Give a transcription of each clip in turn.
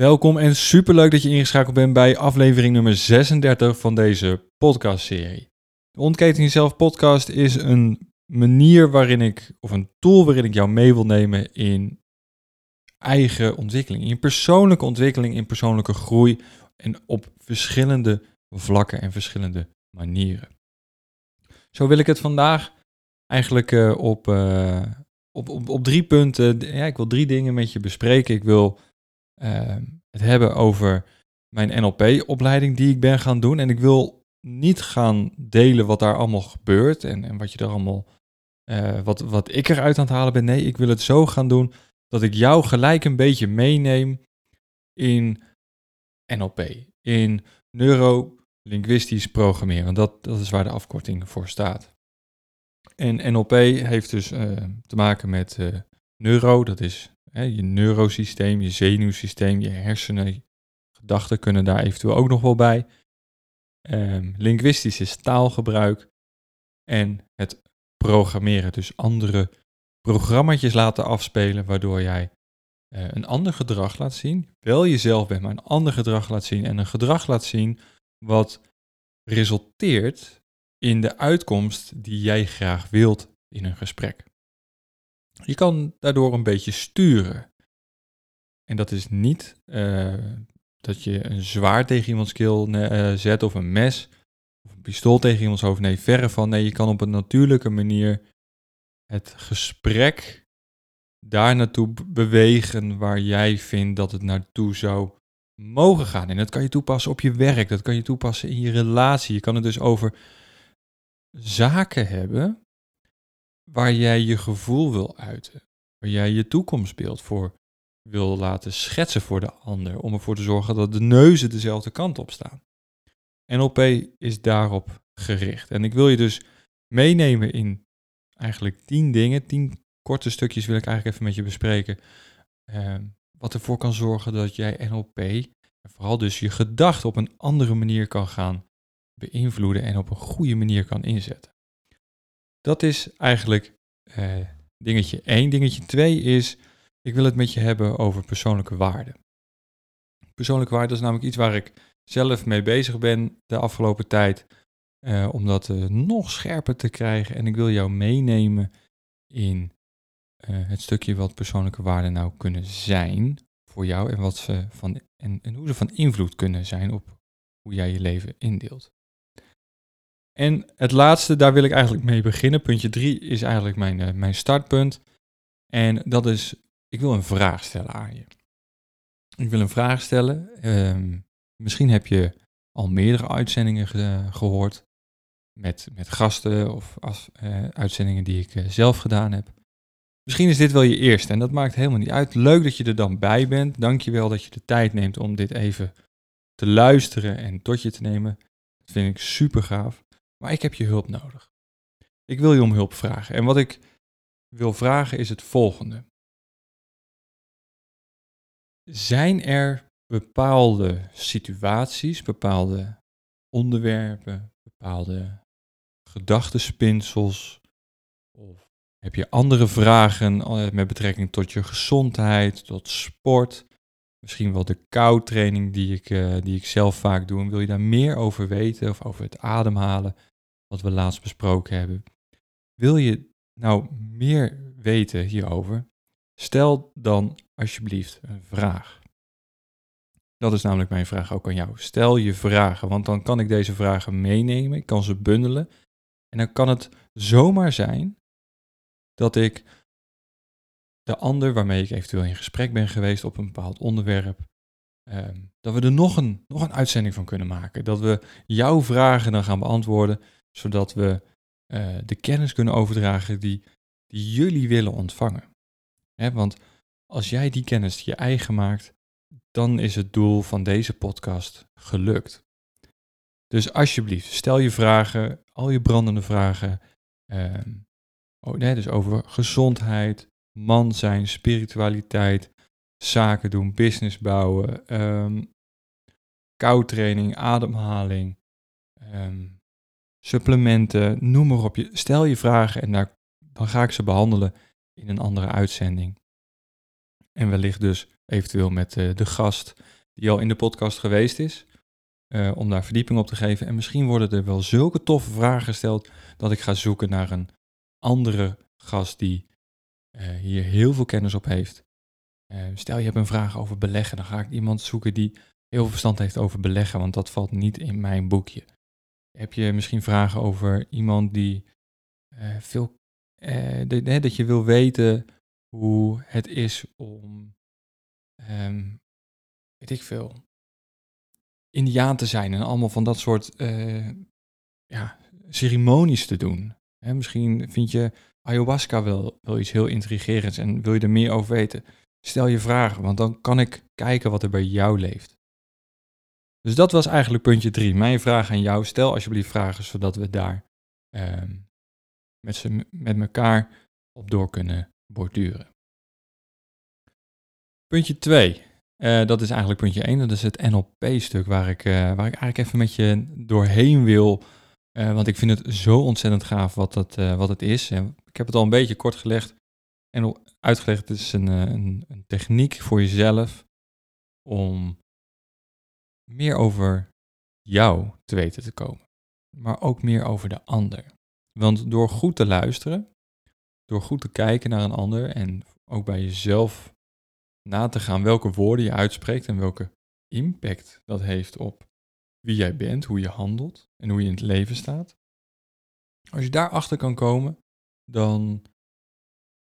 Welkom en superleuk dat je ingeschakeld bent bij aflevering nummer 36 van deze podcastserie. De Ontketen Jezelf podcast is een manier waarin ik, of een tool waarin ik jou mee wil nemen in eigen ontwikkeling, in persoonlijke ontwikkeling, in persoonlijke groei en op verschillende vlakken en verschillende manieren. Zo wil ik het vandaag eigenlijk uh, op, uh, op, op, op drie punten, ja, ik wil drie dingen met je bespreken. Ik wil het hebben over mijn NLP-opleiding die ik ben gaan doen. En ik wil niet gaan delen wat daar allemaal gebeurt en, en wat je er allemaal, uh, wat, wat ik eruit aan het halen ben. Nee, ik wil het zo gaan doen dat ik jou gelijk een beetje meeneem in NLP, in neurolinguistisch programmeren. Dat, dat is waar de afkorting voor staat. En NLP heeft dus uh, te maken met uh, neuro, dat is je neurosysteem, je zenuwsysteem, je hersenen, gedachten kunnen daar eventueel ook nog wel bij. Um, linguistisch is taalgebruik en het programmeren, dus andere programma's laten afspelen, waardoor jij uh, een ander gedrag laat zien. Wel jezelf bent, maar een ander gedrag laat zien en een gedrag laat zien wat resulteert in de uitkomst die jij graag wilt in een gesprek. Je kan daardoor een beetje sturen. En dat is niet uh, dat je een zwaard tegen iemands keel uh, zet of een mes of een pistool tegen iemands hoofd. Nee, verre van. Nee, je kan op een natuurlijke manier het gesprek daar naartoe bewegen waar jij vindt dat het naartoe zou mogen gaan. En dat kan je toepassen op je werk, dat kan je toepassen in je relatie. Je kan het dus over zaken hebben waar jij je gevoel wil uiten, waar jij je toekomstbeeld voor wil laten schetsen voor de ander, om ervoor te zorgen dat de neuzen dezelfde kant op staan. NLP is daarop gericht. En ik wil je dus meenemen in eigenlijk tien dingen, tien korte stukjes wil ik eigenlijk even met je bespreken, uh, wat ervoor kan zorgen dat jij NLP, en vooral dus je gedachten op een andere manier kan gaan beïnvloeden en op een goede manier kan inzetten. Dat is eigenlijk uh, dingetje 1. Dingetje 2 is, ik wil het met je hebben over persoonlijke waarden. Persoonlijke waarden is namelijk iets waar ik zelf mee bezig ben de afgelopen tijd. Uh, om dat uh, nog scherper te krijgen. En ik wil jou meenemen in het stukje wat persoonlijke waarden nou kunnen zijn voor jou. En, wat ze van, en, en hoe ze van invloed kunnen zijn op hoe jij je leven indeelt. En het laatste, daar wil ik eigenlijk mee beginnen. Puntje 3 is eigenlijk mijn, uh, mijn startpunt. En dat is, ik wil een vraag stellen aan je. Ik wil een vraag stellen. Um, misschien heb je al meerdere uitzendingen ge gehoord. Met, met gasten of als, uh, uitzendingen die ik uh, zelf gedaan heb. Misschien is dit wel je eerste en dat maakt helemaal niet uit. Leuk dat je er dan bij bent. Dank je wel dat je de tijd neemt om dit even te luisteren en tot je te nemen. Dat vind ik super gaaf. Maar ik heb je hulp nodig. Ik wil je om hulp vragen. En wat ik wil vragen is het volgende. Zijn er bepaalde situaties, bepaalde onderwerpen, bepaalde gedachtenspinsels? Of heb je andere vragen eh, met betrekking tot je gezondheid, tot sport? Misschien wel de koudtraining die ik, uh, die ik zelf vaak doe. wil je daar meer over weten of over het ademhalen? Wat we laatst besproken hebben. Wil je nou meer weten hierover? Stel dan alsjeblieft een vraag. Dat is namelijk mijn vraag ook aan jou. Stel je vragen, want dan kan ik deze vragen meenemen, ik kan ze bundelen. En dan kan het zomaar zijn dat ik de ander waarmee ik eventueel in gesprek ben geweest op een bepaald onderwerp, ehm, dat we er nog een, nog een uitzending van kunnen maken. Dat we jouw vragen dan gaan beantwoorden, zodat we eh, de kennis kunnen overdragen die, die jullie willen ontvangen. want als jij die kennis je eigen maakt, dan is het doel van deze podcast gelukt. Dus alsjeblieft, stel je vragen, al je brandende vragen. Ehm, oh, nee, dus over gezondheid, man zijn, spiritualiteit, zaken doen, business bouwen, um, koudtraining, ademhaling, ehm, supplementen, noem maar op. Je, stel je vragen en dan ga ik ze behandelen in een andere uitzending. En wellicht dus eventueel met uh, de gast die al in de podcast geweest is, uh, om daar verdieping op te geven. En misschien worden er wel zulke toffe vragen gesteld dat ik ga zoeken naar een andere gast die uh, hier heel veel kennis op heeft. stel je hebt een vraag over beleggen, dan ga ik iemand zoeken die heel veel verstand heeft over beleggen, want dat valt niet in mijn boekje. Heb je misschien vragen over iemand die veel, dat je wil weten hoe het is om, um, weet ik veel, indiaan te zijn en allemaal van dat soort uh, ja, ceremonies te doen. Hè, misschien vind je ayahuasca wel, wel iets heel intrigerends en wil je er meer over weten. Stel je vragen, want dan kan ik kijken wat er bij jou leeft. Dus dat was eigenlijk puntje drie. Mijn vraag aan jou. Stel alsjeblieft vragen, zodat we daar uh, met, met elkaar op door kunnen borduren. Puntje 2. Uh, eh, dat is eigenlijk puntje 1. Dat is het NLP-stuk waar ik, uh, waar ik eigenlijk even met je doorheen wil. Uh, want ik vind het zo ontzettend gaaf wat het, wat het is. En ik heb het al een beetje kort gelegd en uitgelegd. Het is een, een, een techniek voor jezelf om meer over jou te weten te komen. Maar ook meer over de ander. Want door goed te luisteren door goed te kijken naar een ander en ook bij jezelf na te gaan welke woorden je uitspreekt en welke impact dat heeft op wie jij bent, hoe je handelt en hoe je in het leven staat. Als je daarachter kan komen, dan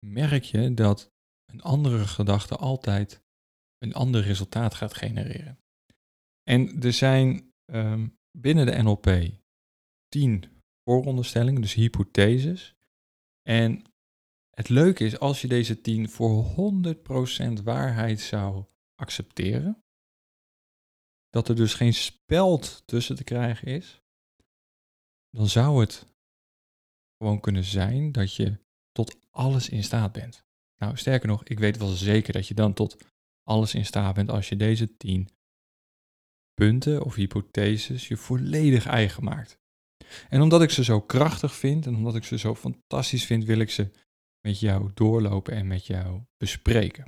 merk je dat een andere gedachte altijd een ander resultaat gaat genereren. En er zijn ehm, binnen de NLP tien vooronderstellingen, dus hypotheses. En het leuke is, als je deze 10 voor 100% waarheid zou accepteren, dat er dus geen speld tussen te krijgen is, dan zou het gewoon kunnen zijn dat je tot alles in staat bent. Nou, sterker nog, ik weet wel zeker dat je dan tot alles in staat bent als je deze 10 punten of hypotheses je volledig eigen maakt. En omdat ik ze zo krachtig vind en omdat ik ze zo fantastisch vind, wil ik ze met jou doorlopen en met jou bespreken.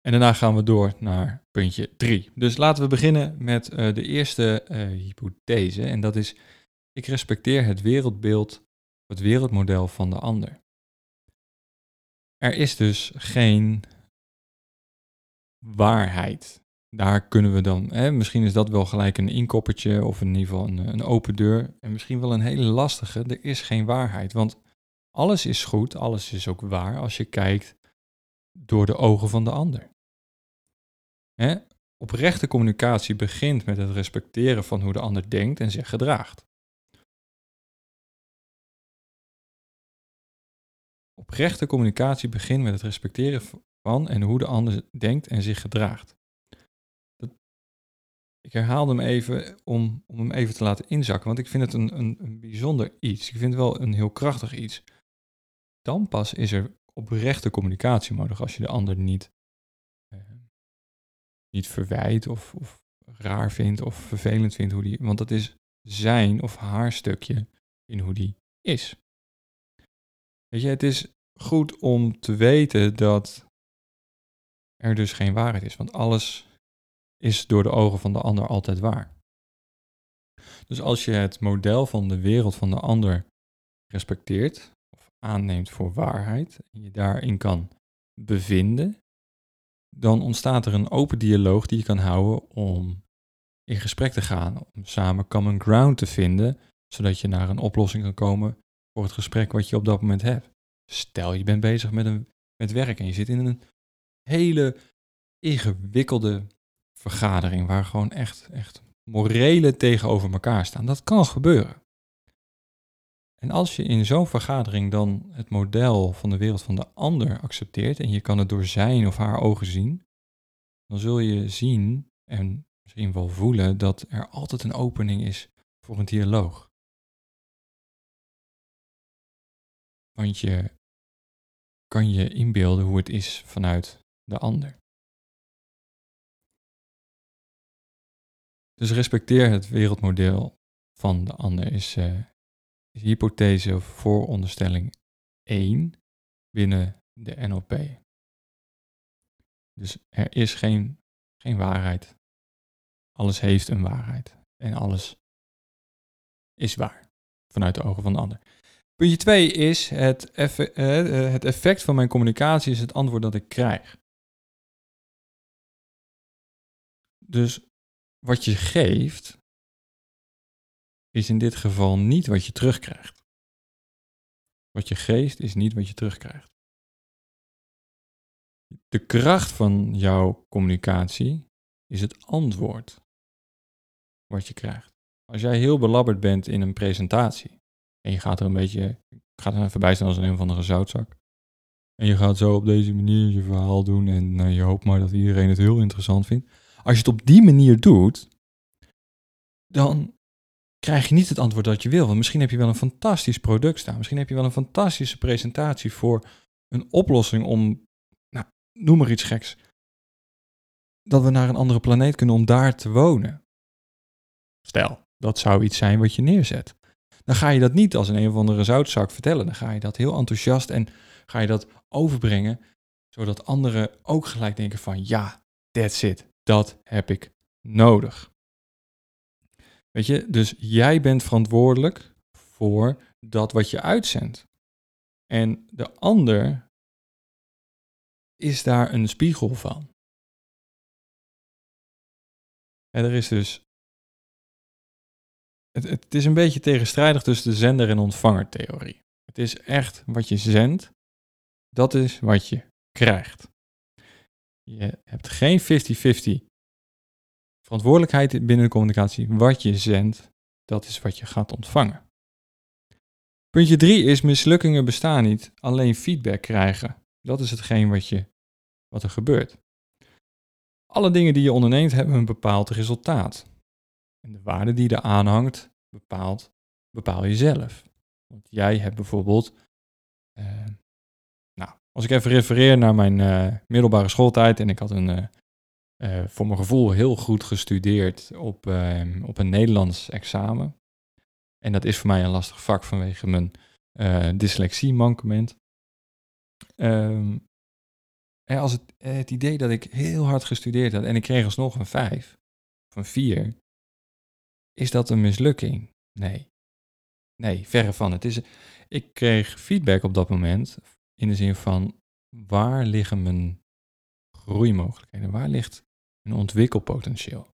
En daarna gaan we door naar puntje 3. Dus laten we beginnen met uh, de eerste uh, hypothese. En dat is, ik respecteer het wereldbeeld, het wereldmodel van de ander. Er is dus geen waarheid. Daar kunnen we dan, hè, misschien is dat wel gelijk een inkoppertje of in ieder geval een, een open deur. En misschien wel een hele lastige, er is geen waarheid. Want alles is goed, alles is ook waar als je kijkt door de ogen van de ander. Hè? Oprechte communicatie begint met het respecteren van hoe de ander denkt en zich gedraagt. Oprechte communicatie begint met het respecteren van en hoe de ander denkt en zich gedraagt. Ik herhaal hem even om, om hem even te laten inzakken, want ik vind het een, een, een bijzonder iets. Ik vind het wel een heel krachtig iets dan pas is er oprechte communicatie nodig als je de ander niet, uh, niet verwijt of, of raar vindt of vervelend vindt hoe die. Want dat is zijn of haar stukje in hoe die is. Weet je, het is goed om te weten dat er dus geen waarheid is, want alles is door de ogen van de ander altijd waar. Dus als je het model van de wereld van de ander respecteert, aanneemt voor waarheid en je daarin kan bevinden, dan ontstaat er een open dialoog die je kan houden om in gesprek te gaan, om samen common ground te vinden, zodat je naar een oplossing kan komen voor het gesprek wat je op dat moment hebt. Stel je bent bezig met, een, met werk en je zit in een hele ingewikkelde vergadering waar gewoon echt, echt morelen tegenover elkaar staan. Dat kan gebeuren. En als je in zo'n vergadering dan het model van de wereld van de ander accepteert en je kan het door zijn of haar ogen zien, dan zul je zien en misschien wel voelen dat er altijd een opening is voor een dialoog. Want je kan je inbeelden hoe het is vanuit de ander. Dus respecteer het wereldmodel van de ander is, uh, is hypothese of vooronderstelling 1 binnen de NLP. Dus er is geen, geen waarheid. Alles heeft een waarheid. En alles is waar. Vanuit de ogen van de ander. Puntje 2 is het, effect, eh, eh, het effect van mijn communicatie is het antwoord dat ik krijg. Dus wat je geeft, is in dit geval niet wat je terugkrijgt. Wat je geeft is niet wat je terugkrijgt. De kracht van jouw communicatie is het antwoord wat je krijgt. Als jij heel belabberd bent in een presentatie en je gaat er een beetje, gaat er even bij staan als een, een of andere zoutzak. En je gaat zo op deze manier je verhaal doen en nou, je hoopt maar dat iedereen het heel interessant vindt. Als je het op die manier doet, dan krijg je niet het antwoord dat je wil. Want misschien heb je wel een fantastisch product staan. Misschien heb je wel een fantastische presentatie voor een oplossing om, nou, noem maar iets geks. Dat we naar een andere planeet kunnen om daar te wonen. Stel, dat zou iets zijn wat je neerzet. Dan ga je dat niet als een een of andere zoutzak vertellen. Dan ga je dat heel enthousiast en ga je dat overbrengen, zodat anderen ook gelijk denken van ja, that's it, dat heb ik nodig. Weet je, dus jij bent verantwoordelijk voor dat wat je uitzendt. En de ander is daar een spiegel van. En er is dus. Het, het is een beetje tegenstrijdig tussen de zender- en ontvangertheorie. Het is echt wat je zendt, dat is wat je krijgt. Je hebt geen 50-50 verantwoordelijkheid binnen de communicatie. Wat je zendt, dat is wat je gaat ontvangen. Puntje 3 is mislukkingen bestaan niet, alleen feedback krijgen. Dat is hetgeen wat, je, wat er gebeurt. Alle dingen die je onderneemt hebben een bepaald resultaat. En de waarde die er aanhangt, bepaalt, bepaal je zelf. Want jij hebt bijvoorbeeld, nou, als ik even refereer naar mijn uh, middelbare schooltijd en ik had een, uh, uh, voor mijn gevoel heel goed gestudeerd op, uh, op een Nederlands examen. En dat is voor mij een lastig vak vanwege mijn dyslexie-mankement. Um, als het, het idee dat ik heel hard gestudeerd had en ik kreeg alsnog een 5 of een 4, is dat een mislukking? Nee. Nee, verre van. Het is, ik kreeg feedback op dat moment in de zin van waar liggen mijn groeimogelijkheden? Waar ligt een ontwikkelpotentieel.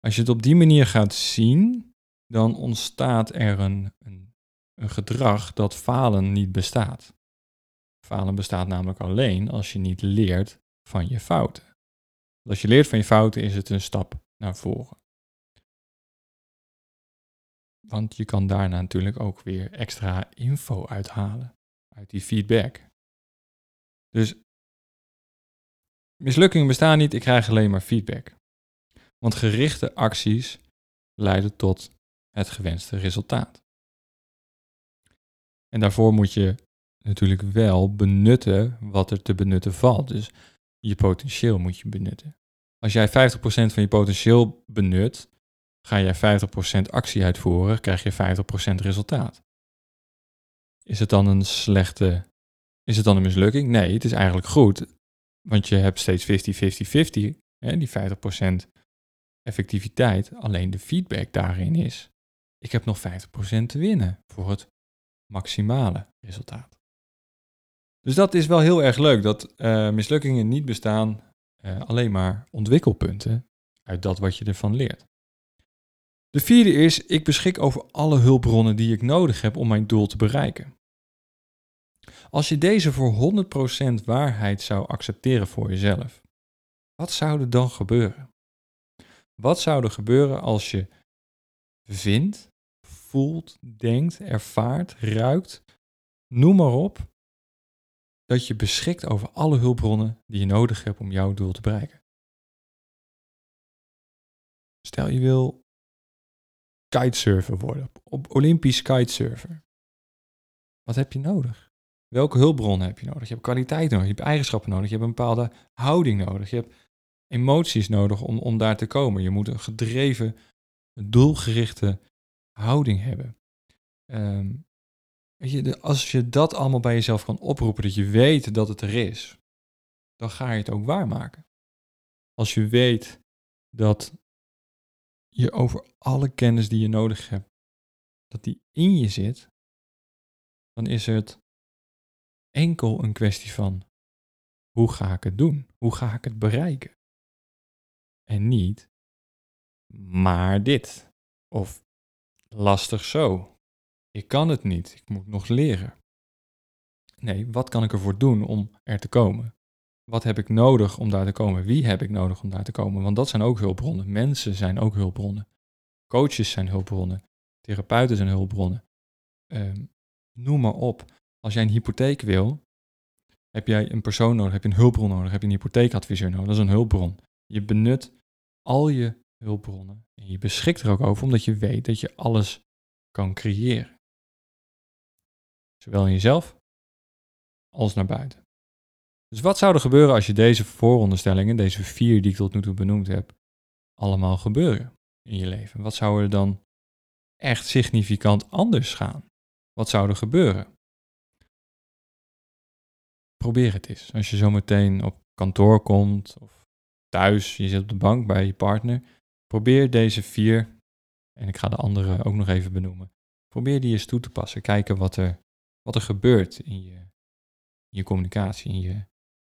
Als je het op die manier gaat zien, dan ontstaat er een, een, een gedrag dat falen niet bestaat. Falen bestaat namelijk alleen als je niet leert van je fouten. Als je leert van je fouten is het een stap naar voren. Want je kan daarna natuurlijk ook weer extra info uithalen uit die feedback. Dus Mislukkingen bestaan niet, ik krijg alleen maar feedback. Want gerichte acties leiden tot het gewenste resultaat. En daarvoor moet je natuurlijk wel benutten wat er te benutten valt. Dus je potentieel moet je benutten. Als jij 50% van je potentieel benut, ga jij 50% actie uitvoeren, krijg je 50% resultaat. Is het dan een slechte, is het dan een mislukking? Nee, het is eigenlijk goed. Want je hebt steeds 50-50-50, die 50% effectiviteit. Alleen de feedback daarin is, ik heb nog 50% te winnen voor het maximale resultaat. Dus dat is wel heel erg leuk, dat uh, mislukkingen niet bestaan, eh, alleen maar ontwikkelpunten uit dat wat je ervan leert. De vierde is, ik beschik over alle hulpbronnen die ik nodig heb om mijn doel te bereiken. Als je deze voor 100% waarheid zou accepteren voor jezelf, wat zou er dan gebeuren? Wat zou er gebeuren als je vindt, voelt, denkt, ervaart, ruikt, noem maar op, dat je beschikt over alle hulpbronnen die je nodig hebt om jouw doel te bereiken? Stel je wil kitesurfer worden, op Olympisch kitesurfer. Wat heb je nodig? Welke hulpbronnen heb je nodig? Je hebt kwaliteit nodig, je hebt eigenschappen nodig, je hebt een bepaalde houding nodig, je hebt emoties nodig om, om daar te komen. Je moet een gedreven, doelgerichte houding hebben. Ehm, weet je, als je dat allemaal bij jezelf kan oproepen, dat je weet dat het er is, dan ga je het ook waarmaken. Als je weet dat je over alle kennis die je nodig hebt, dat die in je zit, dan is het enkel een kwestie van hoe ga ik het doen? Hoe ga ik het bereiken? En niet maar dit of lastig zo. Ik kan het niet, ik moet nog leren. Nee, wat kan ik ervoor doen om er te komen? Wat heb ik nodig om daar te komen? Wie heb ik nodig om daar te komen? Want dat zijn ook hulpbronnen. Mensen zijn ook hulpbronnen. Coaches zijn hulpbronnen. Therapeuten zijn hulpbronnen. Um, noem maar op. Als jij een hypotheek wil, heb jij een persoon nodig, heb je een hulpbron nodig, heb je een hypotheekadviseur nodig. Dat is een hulpbron. Je benut al je hulpbronnen en je beschikt er ook over omdat je weet dat je alles kan creëren. Zowel in jezelf als naar buiten. Dus wat zou er gebeuren als je deze vooronderstellingen, deze vier die ik tot nu toe benoemd heb, allemaal gebeuren in je leven? Wat zou er dan echt significant anders gaan? Wat zou er gebeuren? Probeer het eens. Als je zo meteen op kantoor komt of thuis, je zit op de bank bij je partner, probeer deze vier, en ik ga de andere ook nog even benoemen, probeer die eens toe te passen. Kijken wat er, wat er gebeurt in je, je communicatie, in, je,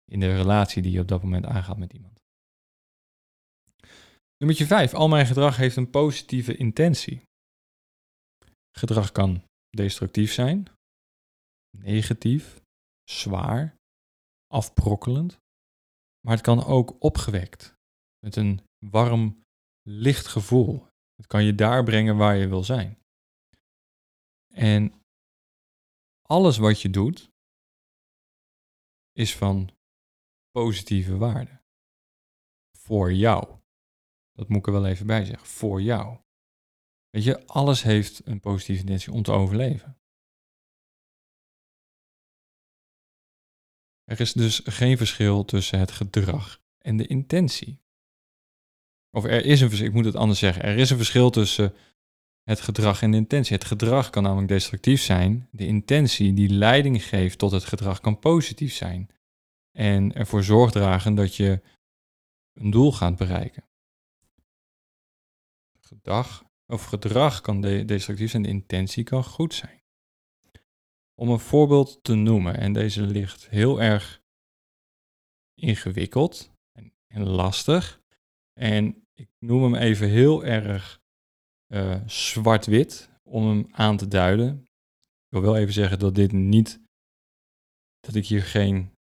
in de relatie die je op dat moment aangaat met iemand. Nummer 5. Al mijn gedrag heeft een positieve intentie. Gedrag kan destructief zijn, negatief, zwaar, afbrokkelend, maar het kan ook opgewekt, met een warm, licht gevoel. Het kan je daar brengen waar je wil zijn. En alles wat je doet, is van positieve waarde. Voor jou. Dat moet ik er wel even bij zeggen. Voor jou. Weet je, alles heeft een positieve intentie om te overleven. Er is dus geen verschil tussen het gedrag en de intentie. Of er is een verschil, ik moet het anders zeggen. Er is een verschil tussen het gedrag en de intentie. Het gedrag kan namelijk destructief zijn. De intentie die leiding geeft tot het gedrag kan positief zijn. En ervoor zorg dragen dat je een doel gaat bereiken. Gedrag, of gedrag kan destructief zijn, de intentie kan goed zijn. Om een voorbeeld te noemen, en deze ligt heel erg ingewikkeld en, en lastig. En ik noem hem even heel erg uh, zwart-wit om hem aan te duiden. Ik wil wel even zeggen dat dit niet, dat ik hier geen,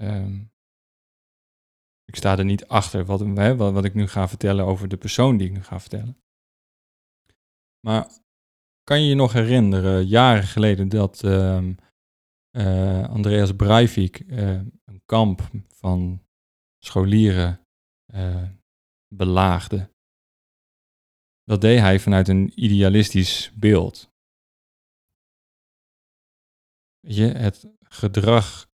um, ik sta er niet achter wat, hè, wat, wat ik nu ga vertellen over de persoon die ik nu ga vertellen. Maar kan je je nog herinneren, jaren geleden, dat uh, uh, Andreas Breivik uh, een kamp van scholieren uh, belaagde? Dat deed hij vanuit een idealistisch beeld. Je, het gedrag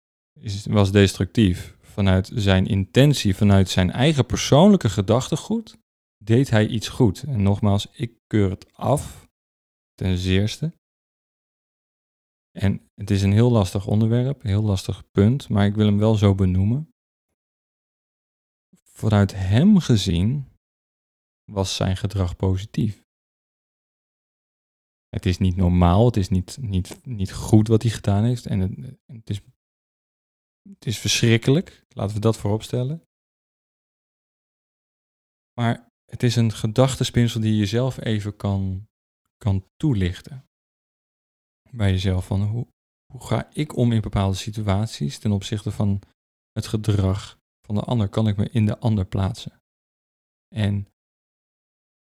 is, was destructief. Vanuit zijn intentie, vanuit zijn eigen persoonlijke gedachtegoed, deed hij iets goed. En nogmaals, ik keur het af ten zeerste. En het is een heel lastig onderwerp, een heel lastig punt, maar ik wil hem wel zo benoemen. Vanuit hem gezien was zijn gedrag positief. Het is niet normaal, het is niet, niet, niet goed wat hij gedaan heeft en het, het, is, het is verschrikkelijk, laten we dat voorop stellen. Maar het is een gedachtespinsel die je jezelf even kan, kan toelichten. Bij jezelf van hoe, hoe ga ik om in bepaalde situaties ten opzichte van het gedrag van de ander? Kan ik me in de ander plaatsen? En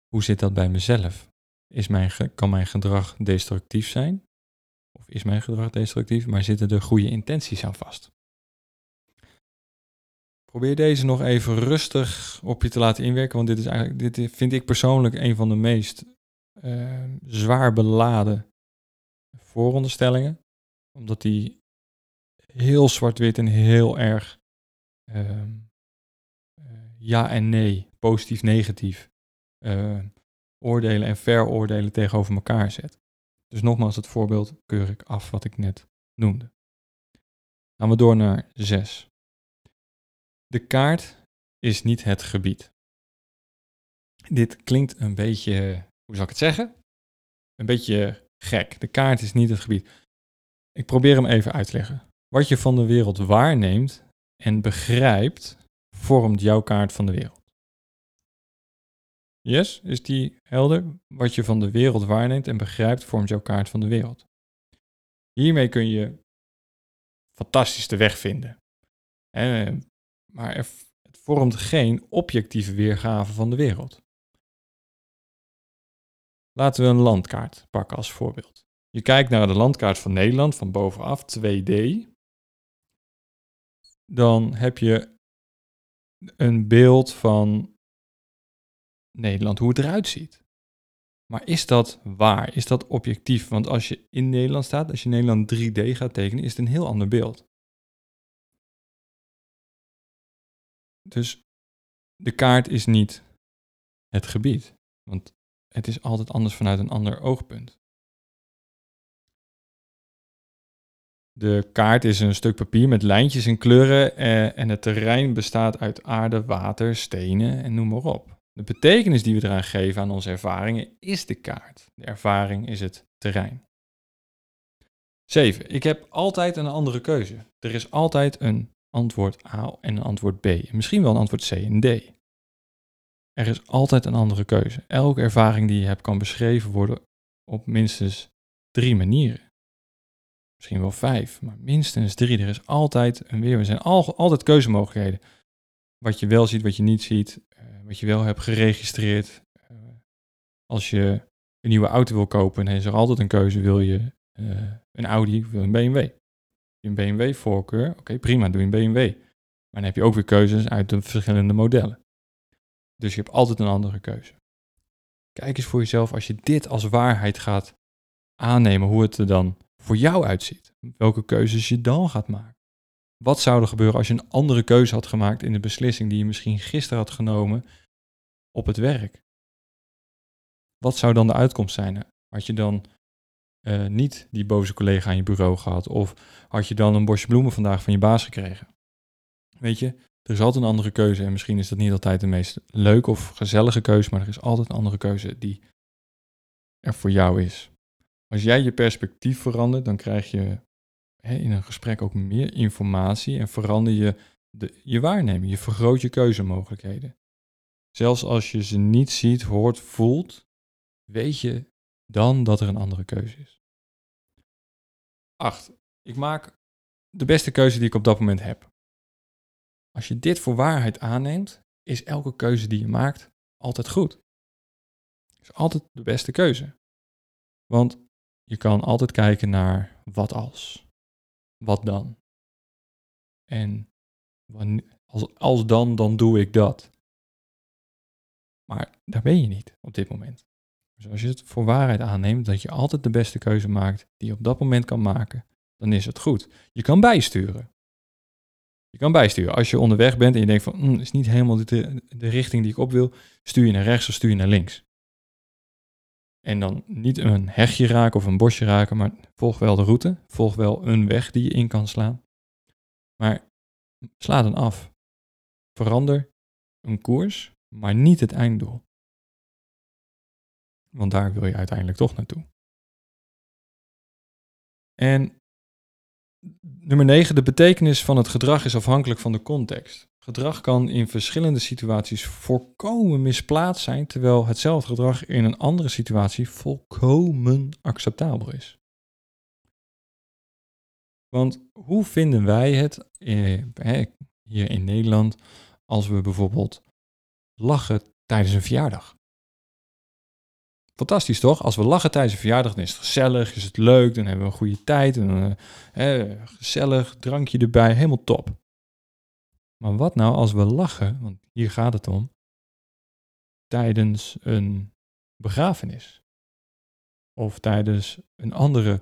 hoe zit dat bij mezelf? Is mijn, kan mijn gedrag destructief zijn? Of is mijn gedrag destructief, maar zitten er goede intenties aan vast? Probeer deze nog even rustig op je te laten inwerken, want dit is eigenlijk, dit vind ik persoonlijk een van de meest uh, zwaar beladen vooronderstellingen, omdat die heel zwart-wit en heel erg uh, ja en nee, positief, negatief, uh, oordelen en veroordelen tegenover elkaar zet. Dus nogmaals, het voorbeeld keur ik af wat ik net noemde. Gaan we door naar 6. De kaart is niet het gebied. Dit klinkt een beetje, hoe zal ik het zeggen? Een beetje gek. De kaart is niet het gebied. Ik probeer hem even uit te leggen. Wat je van de wereld waarneemt en begrijpt, vormt jouw kaart van de wereld. Yes, is die helder? Wat je van de wereld waarneemt en begrijpt, vormt jouw kaart van de wereld. Hiermee kun je fantastisch de weg vinden. Maar het vormt geen objectieve weergave van de wereld. Laten we een landkaart pakken als voorbeeld. Je kijkt naar de landkaart van Nederland van bovenaf, 2D. Dan heb je een beeld van Nederland, hoe het eruit ziet. Maar is dat waar? Is dat objectief? Want als je in Nederland staat, als je Nederland 3D gaat tekenen, is het een heel ander beeld. Dus de kaart is niet het gebied, want het is altijd anders vanuit een ander oogpunt. De kaart is een stuk papier met lijntjes en kleuren eh, en het terrein bestaat uit aarde, water, stenen en noem maar op. De betekenis die we eraan geven aan onze ervaringen is de kaart. De ervaring is het terrein. 7. Ik heb altijd een andere keuze. Er is altijd een antwoord A en een antwoord B. En misschien wel een antwoord C en D. Er is altijd een andere keuze. Elke ervaring die je hebt kan beschreven worden op minstens drie manieren. Misschien wel vijf, maar minstens drie. Er is altijd een weer. Er zijn altijd keuzemogelijkheden. Wat je wel ziet, wat je niet ziet, eh, wat je wel hebt geregistreerd. Eh, als je een nieuwe auto wil kopen, dan is er altijd een keuze. Wil je uh, een Audi of wil je een BMW? een BMW-voorkeur, oké, prima, doe je een BMW. Maar dan heb je ook weer keuzes uit de verschillende modellen. Dus je hebt altijd een andere keuze. Kijk eens voor jezelf als je dit als waarheid gaat aannemen, hoe het er dan voor jou uitziet. Welke keuzes je dan gaat maken. Wat zou er gebeuren als je een andere keuze had gemaakt in de beslissing die je misschien gisteren had genomen op het werk? Wat zou dan de uitkomst zijn? Had je dan uh, niet die boze collega aan je bureau gehad? Of had je dan een bosje bloemen vandaag van je baas gekregen? Weet je, er is altijd een andere keuze en misschien is dat niet altijd de meest leuke of gezellige keuze, maar er is altijd een andere keuze die er voor jou is. Als jij je perspectief verandert, dan krijg je hè, in een gesprek ook meer informatie en verander je de, je waarneming. Je vergroot je keuzemogelijkheden. Zelfs als je ze niet ziet, hoort, voelt, weet je dan dat er een andere keuze is. 8. Ik maak de beste keuze die ik op dat moment heb. Als je dit voor waarheid aanneemt, is elke keuze die je maakt altijd goed. Is altijd de beste keuze. Want je kan altijd kijken naar wat als. Wat dan? En als, als dan, dan doe ik dat. Maar daar ben je niet op dit moment. Dus als je het voor waarheid aanneemt dat je altijd de beste keuze maakt die je op dat moment kan maken, dan is het goed. Je kan bijsturen. Je kan bijsturen. Als je onderweg bent en je denkt van, mm, is niet helemaal de, de richting die ik op wil, stuur je naar rechts of stuur je naar links. En dan niet een hegje raken of een bosje raken, maar volg wel de route. Volg wel een weg die je in kan slaan. Maar sla dan af. Verander een koers, maar niet het einddoel. Want daar wil je uiteindelijk toch naartoe. En Nummer 9. De betekenis van het gedrag is afhankelijk van de context. Gedrag kan in verschillende situaties volkomen misplaatst zijn, terwijl hetzelfde gedrag in een andere situatie volkomen acceptabel is. Want hoe vinden wij het eh, hier in Nederland als we bijvoorbeeld lachen tijdens een verjaardag? Fantastisch toch? Als we lachen tijdens een verjaardag, dan is het gezellig, is het leuk, dan hebben we een goede tijd, en, eh, gezellig, drankje erbij, helemaal top. Maar wat nou als we lachen, want hier gaat het om, tijdens een begrafenis? Of tijdens een andere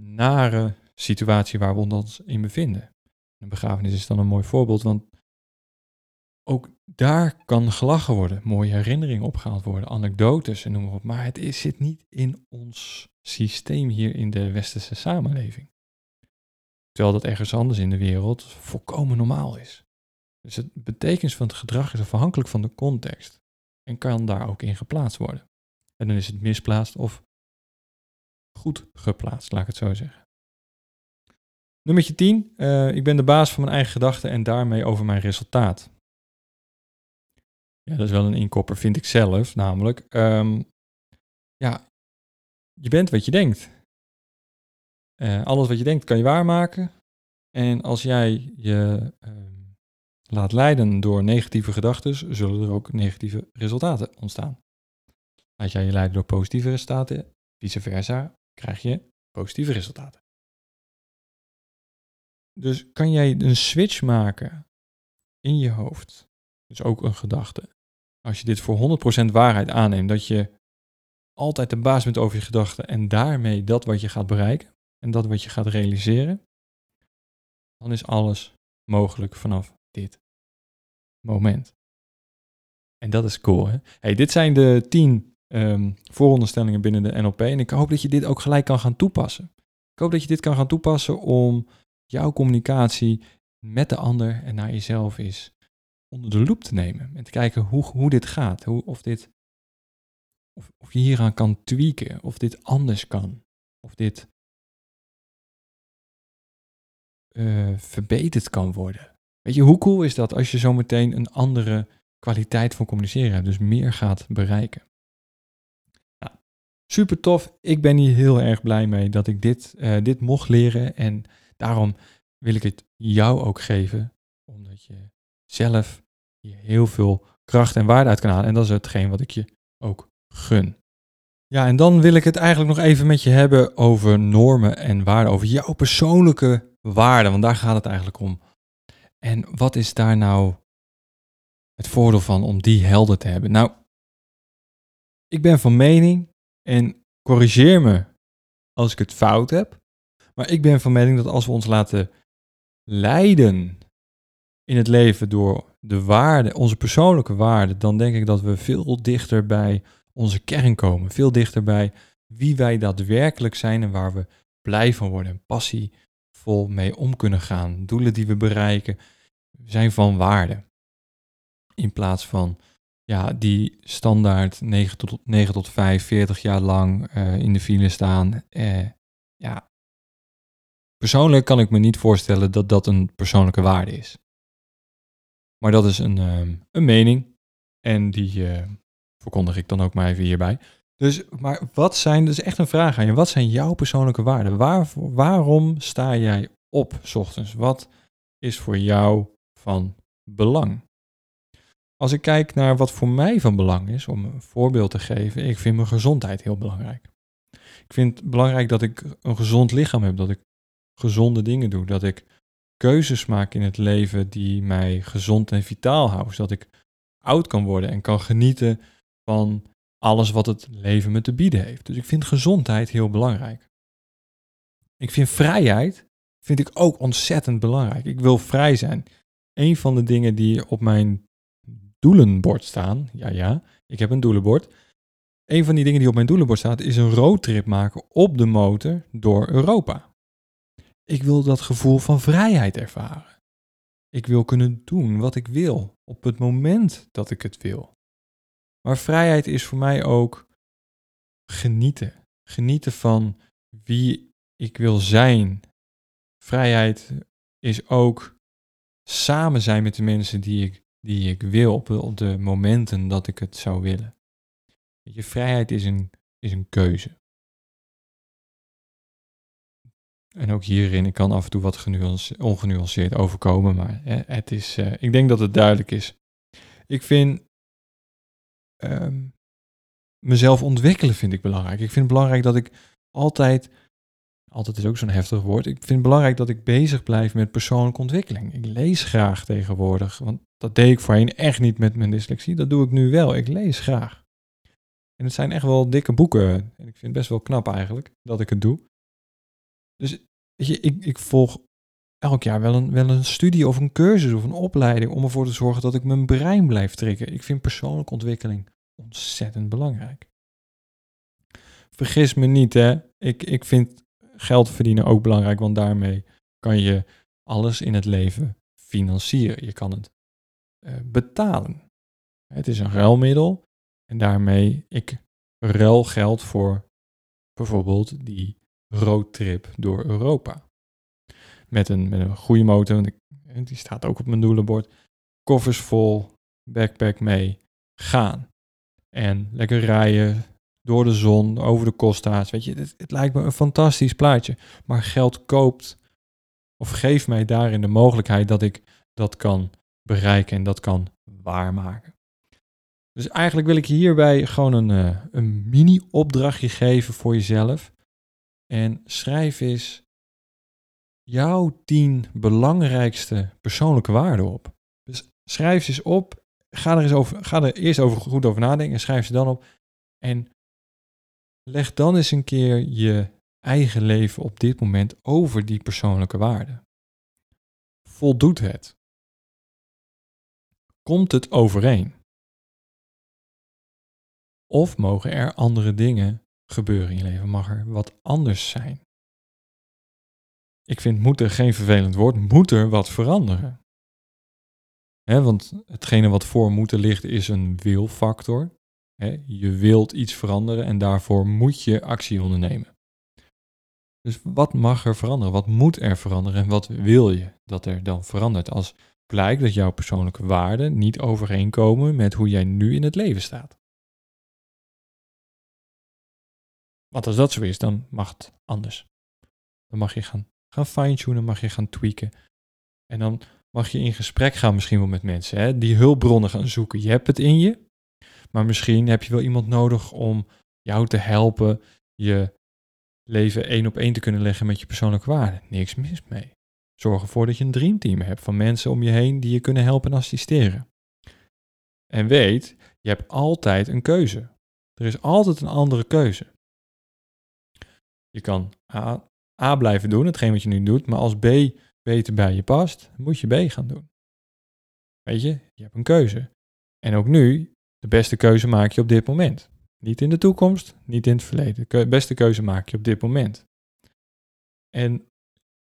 nare situatie waar we ons in bevinden. Een begrafenis is dan een mooi voorbeeld, want ook daar kan gelachen worden, mooie herinneringen opgehaald worden, anekdotes en noem maar op. Maar het is, zit niet in ons systeem hier in de westerse samenleving. Terwijl dat ergens anders in de wereld volkomen normaal is. Dus het betekenis van het gedrag is afhankelijk van de context en kan daar ook in geplaatst worden. En dan is het misplaatst of goed geplaatst, laat ik het zo zeggen. Nummer 10. Uh, ik ben de baas van mijn eigen gedachten en daarmee over mijn resultaat. Ja, dat is wel een inkopper, vind ik zelf. Namelijk, um, ja, je bent wat je denkt. Uh, alles wat je denkt kan je waarmaken. En als jij je uh, laat leiden door negatieve gedachten, zullen er ook negatieve resultaten ontstaan. Laat jij je leiden door positieve resultaten, vice versa, krijg je positieve resultaten. Dus kan jij een switch maken in je hoofd, dus ook een gedachte, als je dit voor 100% waarheid aanneemt, dat je altijd de baas bent over je gedachten en daarmee dat wat je gaat bereiken en dat wat je gaat realiseren, dan is alles mogelijk vanaf dit moment. En dat is cool, hè? Hey, dit zijn de 10 um, vooronderstellingen binnen de NLP en ik hoop dat je dit ook gelijk kan gaan toepassen. Ik hoop dat je dit kan gaan toepassen om jouw communicatie met de ander en naar jezelf is onder de loep te nemen. En te kijken hoe, hoe dit gaat. Hoe, of, dit, of, of je hieraan kan tweaken. Of dit anders kan. Of dit uh, verbeterd kan worden. Weet je, hoe cool is dat als je zometeen een andere kwaliteit van communiceren hebt. Dus meer gaat bereiken. Nou, super tof. Ik ben hier heel erg blij mee dat ik dit, uh, dit mocht leren. En daarom wil ik het jou ook geven. Omdat je zelf hier heel veel kracht en waarde uit kan halen. En dat is hetgeen wat ik je ook gun. Ja, en dan wil ik het eigenlijk nog even met je hebben over normen en waarden. Over jouw persoonlijke waarden, want daar gaat het eigenlijk om. En wat is daar nou het voordeel van om die helder te hebben? Nou, ik ben van mening, en corrigeer me als ik het fout heb, maar ik ben van mening dat als we ons laten leiden in het leven door de waarde, onze persoonlijke waarde, dan denk ik dat we veel dichter bij onze kern komen. Veel dichter bij wie wij daadwerkelijk zijn en waar we blij van worden en passievol mee om kunnen gaan. Doelen die we bereiken zijn van waarde. In plaats van ja, die standaard 9 tot, 9 tot 5, 40 jaar lang uh, in de file staan. Uh, ja, persoonlijk kan ik me niet voorstellen dat dat een persoonlijke waarde is. Maar dat is een, ehm, een mening. En die uh, verkondig ik dan ook maar even hierbij. Dus, maar wat zijn, dus echt een vraag aan je. Wat zijn jouw persoonlijke waarden? Waar, waarom sta jij op s ochtends? Wat is voor jou van belang? Als ik kijk naar wat voor mij van belang is, om een voorbeeld te geven, ik vind mijn gezondheid heel belangrijk. Ik vind het belangrijk dat ik een gezond lichaam heb, dat ik gezonde dingen doe, dat ik keuzes maak in het leven die mij gezond en vitaal houden. Zodat ik oud kan worden en kan genieten van alles wat het leven me te bieden heeft. Dus ik vind gezondheid heel belangrijk. Ik vind vrijheid vind ik ook ontzettend belangrijk. Ik wil vrij zijn. Een van de dingen die op mijn doelenbord staan, ja ja, ik heb een doelenbord. Een van die dingen die op mijn doelenbord staat is een roadtrip maken op de motor door Europa. Ik wil dat gevoel van vrijheid ervaren. Ik wil kunnen doen wat ik wil op het moment dat ik het wil. Maar vrijheid is voor mij ook genieten. Genieten van wie ik wil zijn vrijheid is ook samen zijn met de mensen die ik, die ik wil op de, momenten dat ik het zou willen. Je, vrijheid is een, is een keuze. En ook hierin, ik kan af en toe wat ongenuanceerd overkomen, maar het is, uh, ik denk dat het duidelijk is. Ik vind um, mezelf ontwikkelen vind ik belangrijk. Ik vind het belangrijk dat ik altijd, altijd is ook zo'n heftig woord, ik vind het belangrijk dat ik bezig blijf met persoonlijke ontwikkeling. Ik lees graag tegenwoordig, want dat deed ik voorheen echt niet met mijn dyslexie. Dat doe ik nu wel. Ik lees graag. En het zijn echt wel dikke boeken. En ik vind het best wel knap eigenlijk dat ik het doe. Dus weet je, ik, ik volg elk jaar wel een, wel een studie of een cursus of een opleiding om ervoor te zorgen dat ik mijn brein blijf trekken. Ik vind persoonlijke ontwikkeling ontzettend belangrijk. Vergis me niet, hè. Ik, ik vind geld verdienen ook belangrijk, want daarmee kan je alles in het leven financieren. Je kan het uh, betalen. Het is een ruilmiddel en daarmee ik ruil geld voor bijvoorbeeld die roadtrip door Europa. Met een, met een goede motor, die staat ook op mijn doelenbord. Koffers vol, backpack mee, gaan. En lekker rijden door de zon, over de Costa's. Weet je, het, het lijkt me een fantastisch plaatje. Maar geld koopt of geeft mij daarin de mogelijkheid dat ik dat kan bereiken en dat kan waarmaken. Dus eigenlijk wil ik hierbij gewoon een, uh, een mini-opdrachtje geven voor jezelf. En schrijf eens jouw tien belangrijkste persoonlijke waarden op. Dus schrijf ze eens op. Ga er, eens over, ga er eerst goed over nadenken en schrijf ze dan op. En leg dan eens een keer je eigen leven op dit moment over die persoonlijke waarden. Voldoet het? Komt het overeen? Of mogen er andere dingen gebeuren in je leven? Mag er wat anders zijn? Ik vind moeten geen vervelend woord. Moet er wat veranderen? He, want hetgene wat voor moeten ligt is een wilfactor. Je wilt iets veranderen en daarvoor moet je actie ondernemen. Dus wat mag er veranderen? Wat moet er veranderen en wat wil je dat er dan verandert als blijkt dat jouw persoonlijke waarden niet overeenkomen met hoe jij nu in het leven staat? Want als dat zo is, dan mag het anders. Dan mag je gaan, gaan fine-tunen, mag je gaan tweaken. En dan mag je in gesprek gaan misschien wel met mensen. Hè? Die hulpbronnen gaan zoeken. Je hebt het in je, maar misschien heb je wel iemand nodig om jou te helpen je leven één op één te kunnen leggen met je persoonlijke waarden. Niks mis mee. Zorg ervoor dat je een dreamteam hebt van mensen om je heen die je kunnen helpen en assisteren. En weet, je hebt altijd een keuze. Er is altijd een andere keuze. Je kan A, blijven doen, hetgeen wat je nu doet, maar als B beter bij je past, moet je B gaan doen. Weet je, je hebt een keuze. En ook nu, de beste keuze maak je op dit moment. Niet in de toekomst, niet in het verleden. De beste keuze maak je op dit moment. En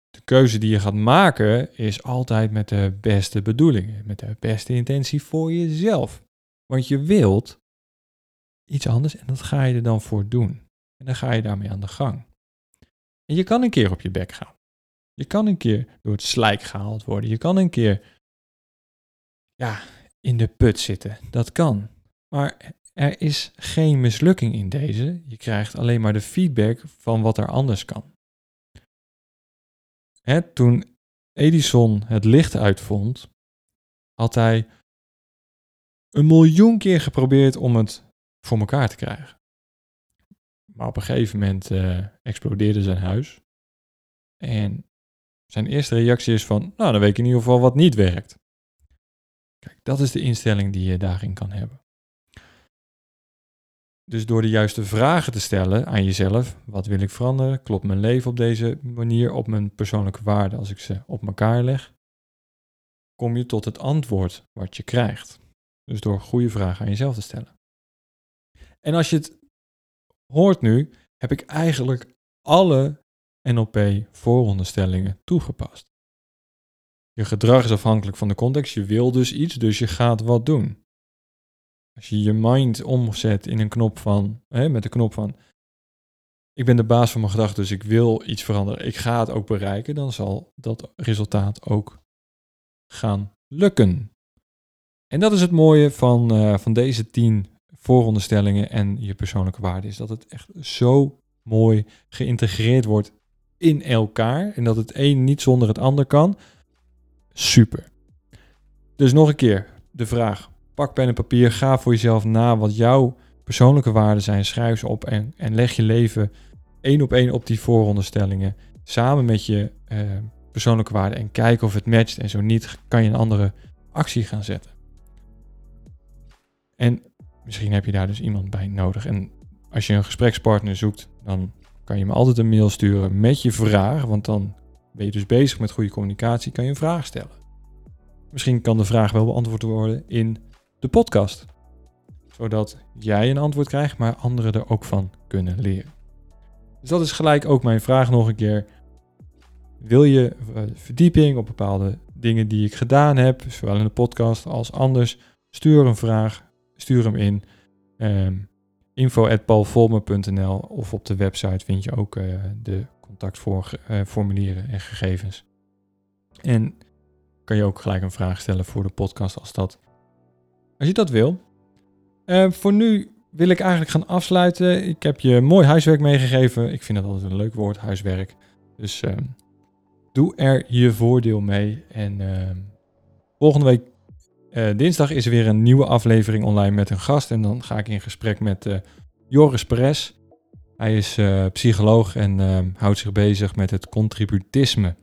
de keuze die je gaat maken is altijd met de beste bedoelingen, met de beste intentie voor jezelf. Want je wilt iets anders en dat ga je er dan voor doen. En dan ga je daarmee aan de gang. En je kan een keer op je bek gaan. Je kan een keer door het slijk gehaald worden. Je kan een keer ja, in de put zitten. Dat kan. Maar er is geen mislukking in deze. Je krijgt alleen maar de feedback van wat er anders kan. Hè, toen Edison het licht uitvond, had hij een miljoen keer geprobeerd om het voor elkaar te krijgen. Maar op een gegeven moment uh, explodeerde zijn huis. En zijn eerste reactie is van, nou dan weet ik in ieder geval wat niet werkt. Kijk, dat is de instelling die je daarin kan hebben. Dus door de juiste vragen te stellen aan jezelf, wat wil ik veranderen? Klopt mijn leven op deze manier, op mijn persoonlijke waarden als ik ze op elkaar leg? Kom je tot het antwoord wat je krijgt. Dus door goede vragen aan jezelf te stellen. En als je het hoort nu, heb ik eigenlijk alle NLP-vooronderstellingen toegepast. Je gedrag is afhankelijk van de context. Je wil dus iets, dus je gaat wat doen. Als je je mind omzet in een knop van, hè, met de knop van, ik ben de baas van mijn gedachten, dus ik wil iets veranderen. Ik ga het ook bereiken. Dan zal dat resultaat ook gaan lukken. En dat is het mooie van, uh, van deze tien vooronderstellingen en je persoonlijke waarde. Is dat het echt zo mooi geïntegreerd wordt in elkaar. En dat het een niet zonder het ander kan. Super. Dus nog een keer de vraag. Pak pen en papier. Ga voor jezelf na wat jouw persoonlijke waarden zijn. Schrijf ze op en, en leg je leven één op één op die vooronderstellingen. Samen met je uh, persoonlijke waarden. En kijk of het matcht. En zo niet, kan je een andere actie gaan zetten. En misschien heb je daar dus iemand bij nodig. En als je een gesprekspartner zoekt, dan kan je me altijd een mail sturen met je vraag. Want dan ben je dus bezig met goede communicatie, kan je een vraag stellen. Misschien kan de vraag wel beantwoord worden in de podcast. Zodat jij een antwoord krijgt, maar anderen er ook van kunnen leren. Dus dat is gelijk ook mijn vraag nog een keer. Wil je eh, verdieping op bepaalde dingen die ik gedaan heb, zowel in de podcast als anders? Stuur een vraag, stuur hem in. Um, info.paulvolmer.nl of op de website vind je ook uh, de contactformulieren en gegevens. En kan je ook gelijk een vraag stellen voor de podcast als, dat, als je dat wil. Uh, voor nu wil ik eigenlijk gaan afsluiten. Ik heb je mooi huiswerk meegegeven. Ik vind dat altijd een leuk woord, huiswerk. Dus uh, doe er je voordeel mee. En volgende week uh, dinsdag is er weer een nieuwe aflevering online met een gast. En dan ga ik in gesprek met uh, Joris Perez. Hij is uh, psycholoog en houdt zich bezig met het contributisme.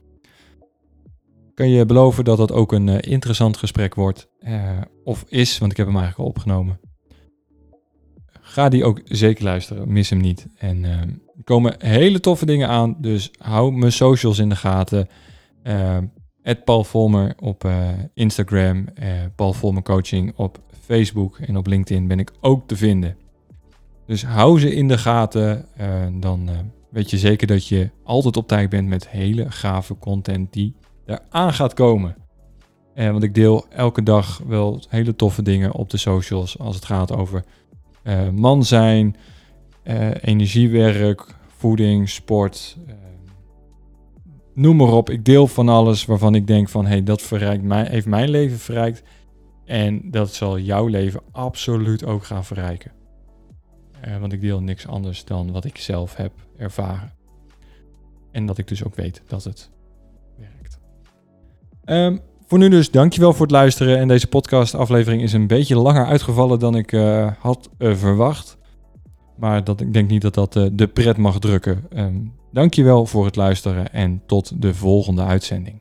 Kan je beloven dat dat ook een interessant gesprek wordt? of is, want ik heb hem eigenlijk al opgenomen. Ga die ook zeker luisteren, mis hem niet. En er komen hele toffe dingen aan, dus hou mijn socials in de gaten. Paul Volmer op uh, Instagram, uh, Paul Volmer Coaching op Facebook en op LinkedIn ben ik ook te vinden. Dus hou ze in de gaten, uh, dan weet je zeker dat je altijd op tijd bent met hele gave content die eraan gaat komen. want ik deel elke dag wel hele toffe dingen op de socials als het gaat over man zijn, energiewerk, voeding, sport, noem maar op. Ik deel van alles waarvan ik denk van, hey, dat verrijkt mij, heeft mijn leven verrijkt. En dat zal jouw leven absoluut ook gaan verrijken. Uh, want ik deel niks anders dan wat ik zelf heb ervaren. En dat ik dus ook weet dat het werkt. Um, voor nu dus, dankjewel voor het luisteren. En deze podcast-aflevering is een beetje langer uitgevallen dan ik uh, had uh, verwacht. Maar dat, ik denk niet dat dat de pret mag drukken. Um, Dankjewel voor het luisteren en tot de volgende uitzending.